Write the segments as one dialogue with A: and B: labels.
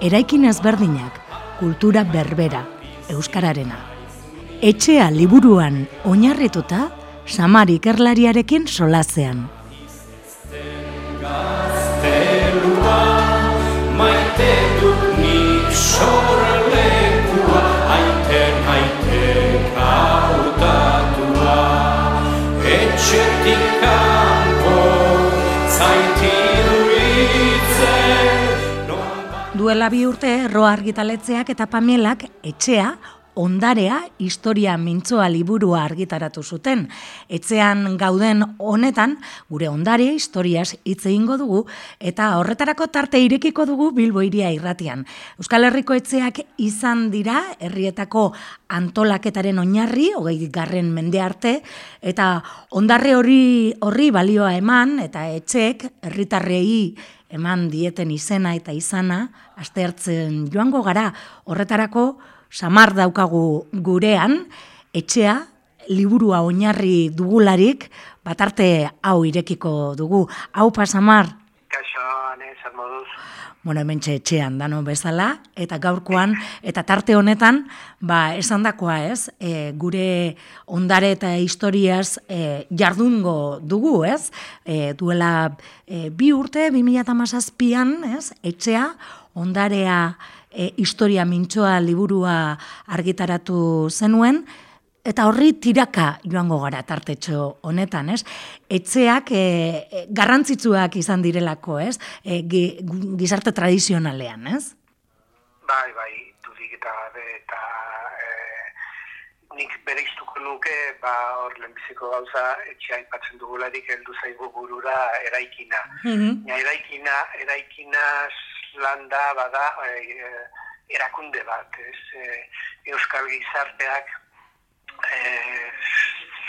A: eraikin ezberdinak, kultura berbera, euskararena. Etxea liburuan oinarrituta, samar ikerlariarekin solazean. Duela bi urte, roa argitaletzeak eta pamelak etxea, ondarea, historia mintzoa liburua argitaratu zuten. Etxean gauden honetan, gure ondare, historiaz hitz egingo dugu, eta horretarako tarte irekiko dugu Bilbo iria irratian. Euskal Herriko etxeak izan dira, herrietako antolaketaren oinarri, hogei garren mende arte, eta ondarre hori horri balioa eman, eta etxek, herritarrei, eman dieten izena eta izana, astertzen joango gara, horretarako, samar daukagu gurean, etxea, liburua oinarri dugularik, batarte hau irekiko dugu. Hau pa, samar?
B: Kaixo, moduz?
A: bueno, hemen etxean dano bezala, eta gaurkoan, eta tarte honetan, ba, esan dakoa ez, e, gure ondare eta historiaz e, jardungo dugu, ez, e, duela e, bi urte, 2008an, ez, etxea, ondarea e, historia mintxoa liburua argitaratu zenuen, Eta horri tiraka joango gara tartetxo honetan, ez? Etxeak e, garrantzitsuak izan direlako, ez? E, gizarte tradizionalean, ez?
B: Bai, bai, dudik eta eta e, nik bere iztuko nuke, ba, hor lehenbiziko gauza, etxea ipatzen dugularik heldu zaigu burura eraikina. Mm eraikina, eraikina landa bada e, erakunde bat, ez? E, Euskal gizarteak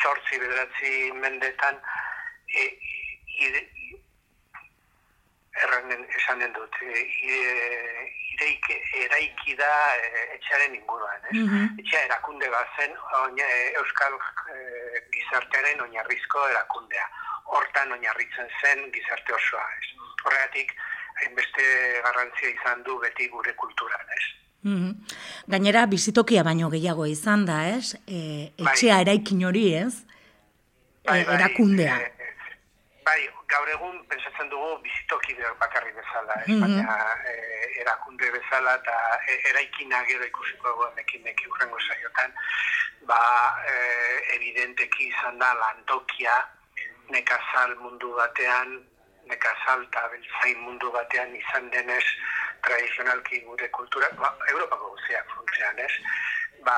B: sortzi eh, bederatzi mendetan e, ide, erranen esanen dut e, ireik, eraiki da e, etxearen inguruan ez? Mm etxea erakunde bat zen euskal e, gizartearen oinarrizko erakundea hortan oinarritzen zen gizarte osoa ez? horregatik hainbeste garrantzia izan du beti gure kulturan ez?
A: Mm Gainera, bizitokia baino gehiago izan da, ez? E, etxea bai. eraikin hori, ez?
B: Bai,
A: e, bai, erakundea.
B: E, bai, gaur egun, pensatzen dugu, bizitoki bakarri bezala, ez? Mm Baina, e, erakunde bezala, eta e, eraikina gero ikusiko egon ekin eki urrengo saiotan, ba, e, evidenteki izan da, lantokia, nekazal mundu batean, nekazal eta beltzain mundu batean izan denez, tradizionalki gure kultura, ba, Europako guziak funtzean, ez? Ba,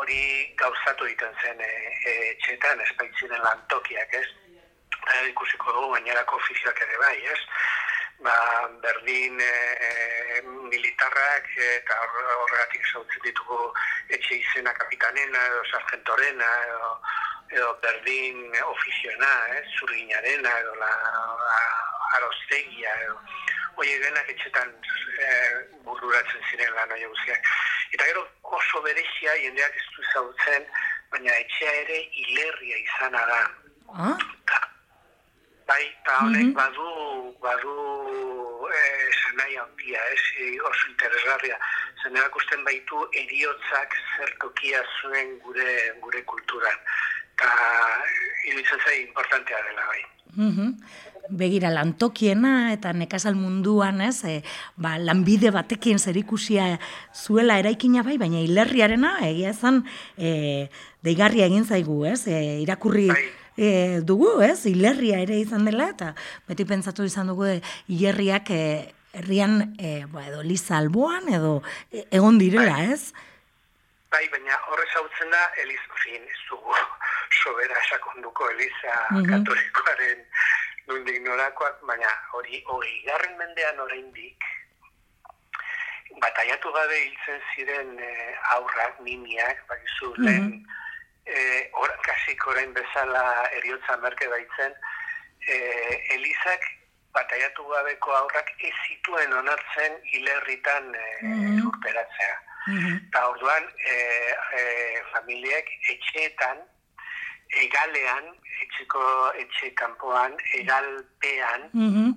B: hori gauzatu egiten zen e, e, etxetan, espaitziren lantokiak, ez? Eta ikusiko dugu gainerako ofizioak ere bai, ez? Ba, berdin e, e, militarrak eta horregatik zautzen ditugu etxe izena kapitanena edo sargentorena edo, edo berdin ofizioena, ez? Zurginarena edo la, la arostegia edo oie denak etxetan e, bururatzen ziren lan oie guztiak. Eta gero oso berezia jendeak ez du zautzen, baina etxea ere hilerria izana da. Ah? Ta, bai, eta honek mm -hmm. badu, badu e, zenai handia, ez, e, oso interesgarria. Zen erakusten baitu eriotzak zertokia zuen gure, gure kulturan. Eta iruditzen zai importantea dela bai. Mm
A: begira lantokiena eta nekazal munduan, ez, e, ba, lanbide batekin zerikusia zuela eraikina bai, baina hilerriarena egia ezan e, deigarria egin zaigu, ez, e, irakurri e, dugu, ez, hilerria ere izan dela, eta beti pentsatu izan dugu e, hilerriak e, herrian e, ba, edo liza alboan edo e, egon direla, bai. ez?
B: Bai, baina horrez hautzen da, eliz, fin, ez dugu sobera esakonduko eliza mm katolikoaren nundik norakoak, baina hori hori garren mendean oraindik bataiatu gabe hiltzen ziren e, aurrak, nimiak, bakizu, mm -hmm. lehen, e, or, kasik orain bezala eriotza merke baitzen, e, Elizak bataiatu gabeko aurrak ez zituen onartzen hilerritan e, mm urperatzea. Eta orduan, e, e, familiek etxeetan, egalean, etxeko etxe kanpoan, egalpean, mm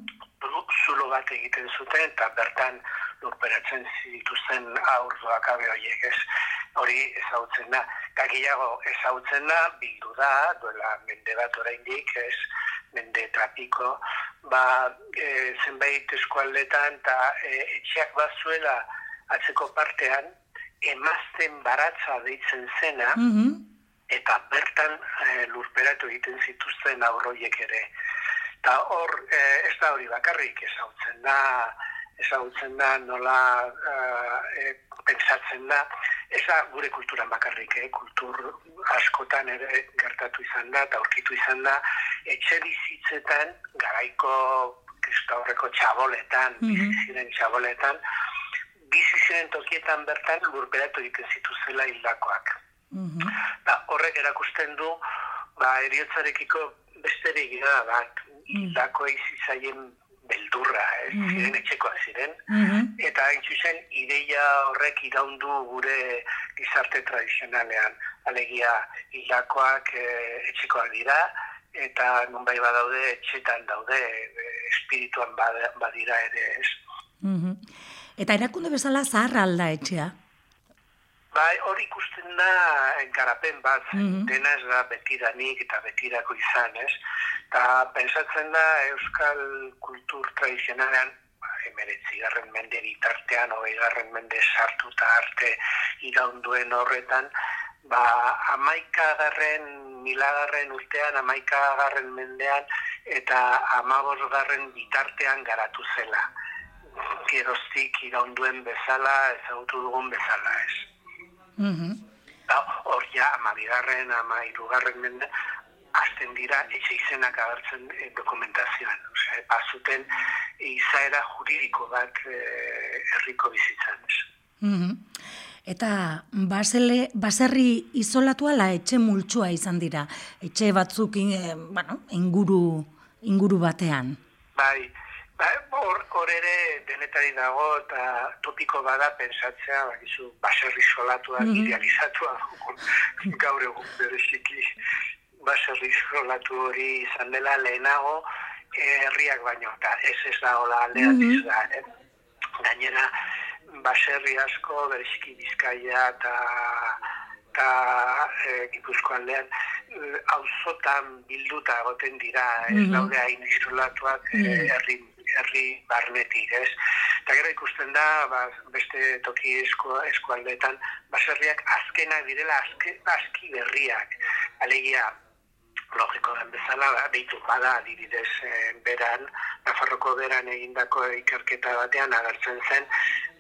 B: zulo bat egiten zuten, eta bertan lurperatzen zituzten aurdoak abe horiek ez. Hori ezautzen da. Gagiago ezautzen da, bildu da, duela mende bat oraindik ez, mende trapiko, ba, e, zenbait eskualdetan, eta e, etxeak bat zuela atzeko partean, emazten baratza deitzen zena, mm eta bertan e, lurperatu egiten zituzten aurroiek ere. Eta hor, e, ez da hori bakarrik ezautzen da, ezagutzen da, nola e, pensatzen da, eza gure kulturan bakarrik, eh? kultur askotan ere gertatu izan da, eta aurkitu izan da, etxe bizitzetan, garaiko kristaurreko txaboletan, mm -hmm. txaboletan, biziziren tokietan bertan lurperatu egiten zituzela hildakoak. Mm horrek erakusten du, ba, eriotzarekiko besterik da, bat, mm -hmm. beldurra, ez, mm -hmm. ziren etxekoa ziren, mm eta hain zuzen ideia horrek iraundu gure gizarte tradizionalean, alegia hildakoak e, etxekoak dira, eta nunbai badaude etxetan daude, e, espirituan badira ere, ez.
A: Mm Eta erakunde bezala zaharra alda etxea?
B: Bai, hori ikusten da garapen bat, mm -hmm. dena ez da betiranik eta betirako izan, ez? Eta pensatzen da Euskal kultur tradizionalean, ba, emeretzi garren mende bitartean, hoi garren mende sartu eta arte iraunduen horretan, ba, amaika garren, milagarren urtean, amaika garren mendean, eta amabos garren bitartean garatu zela. Geroztik iraunduen bezala, ezagutu dugun bezala, ez? Mm Hor ja, ama bigarren, ama irugarren mende, azten dira etxe izenak agertzen e, dokumentazioan. Osea, bazuten izaera juridiko bat e, herriko bizitzan. Mm
A: Eta basele, baserri izolatu ala etxe multsua izan dira. Etxe batzuk e, bueno, inguru, inguru batean.
B: Bai, Ba, hor, hor ere denetari dago eta topiko bada pensatzea, bakizu, baserri solatua, mm -hmm. idealizatua, gaur egun bereziki baserri solatu hori izan dela lehenago herriak baino, eta ez ez da hola aldea mm -hmm. da, eh? gainera baserri asko bereziki bizkaia eta eta e, gipuzko aldean auzotan bilduta egoten dira, ez mm -hmm. daude hain isolatuak mm herri herri barnetik, ez? Eta gero ikusten da, ba, beste toki esko, eskualdeetan, baserriak azkenak direla azke, azki berriak. Alegia, logiko den bezala, ba, behitu bada adibidez e, beran, Nafarroko beran egindako ikerketa batean agertzen zen,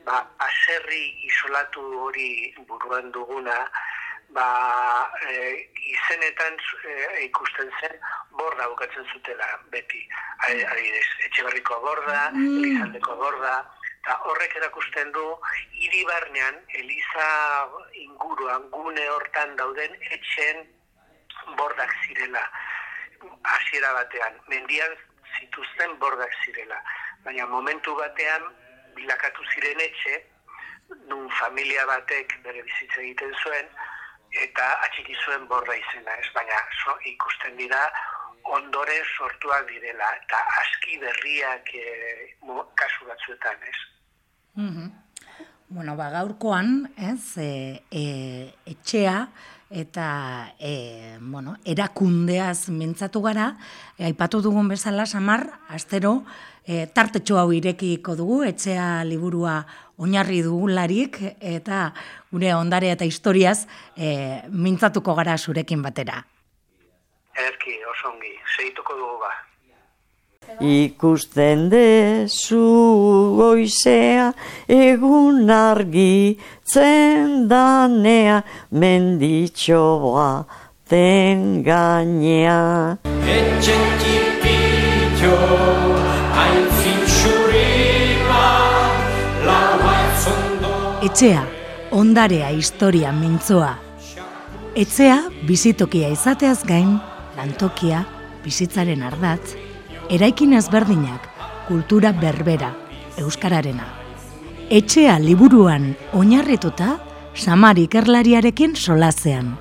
B: ba, aserri isolatu hori buruan duguna, ba, e, izenetan e, ikusten zen borda bukatzen zutela beti. Adibidez, etxe berriko borda, mm. elizaldeko borda, eta horrek erakusten du hiri barnean, eliza inguruan, gune hortan dauden etxen bordak zirela. Hasiera batean, mendian zituzten bordak zirela. Baina momentu batean, bilakatu ziren etxe, nun familia batek bere bizitza egiten zuen, eta atxiki zuen borra izena ez, baina so, ikusten dira ondore sortuak direla, eta aski berriak e, kasu batzuetan ez.
A: Mm Bueno, ba, gaurkoan, ez, e, e, etxea eta e, bueno, erakundeaz mintzatu gara, e, aipatu dugun bezala, samar, astero, e, tartetxo hau irekiko dugu, etxea liburua oinarri dugularik eta gure ondare eta historiaz e, mintzatuko gara zurekin batera.
B: Erki, osongi, segituko dugu ba.
C: Ikusten dezu goizea, egun argi zendanea, menditxoa tenganea. Etxetik pitio, hain fintxurima, ba,
D: Etxea, ondarea historia mintzoa. Etxea, bizitokia izateaz gain, lantokia, bizitzaren ardatz, eraikin ezberdinak, kultura berbera, euskararena. Etxea liburuan oinarrituta, Samar ikerlariarekin solazean.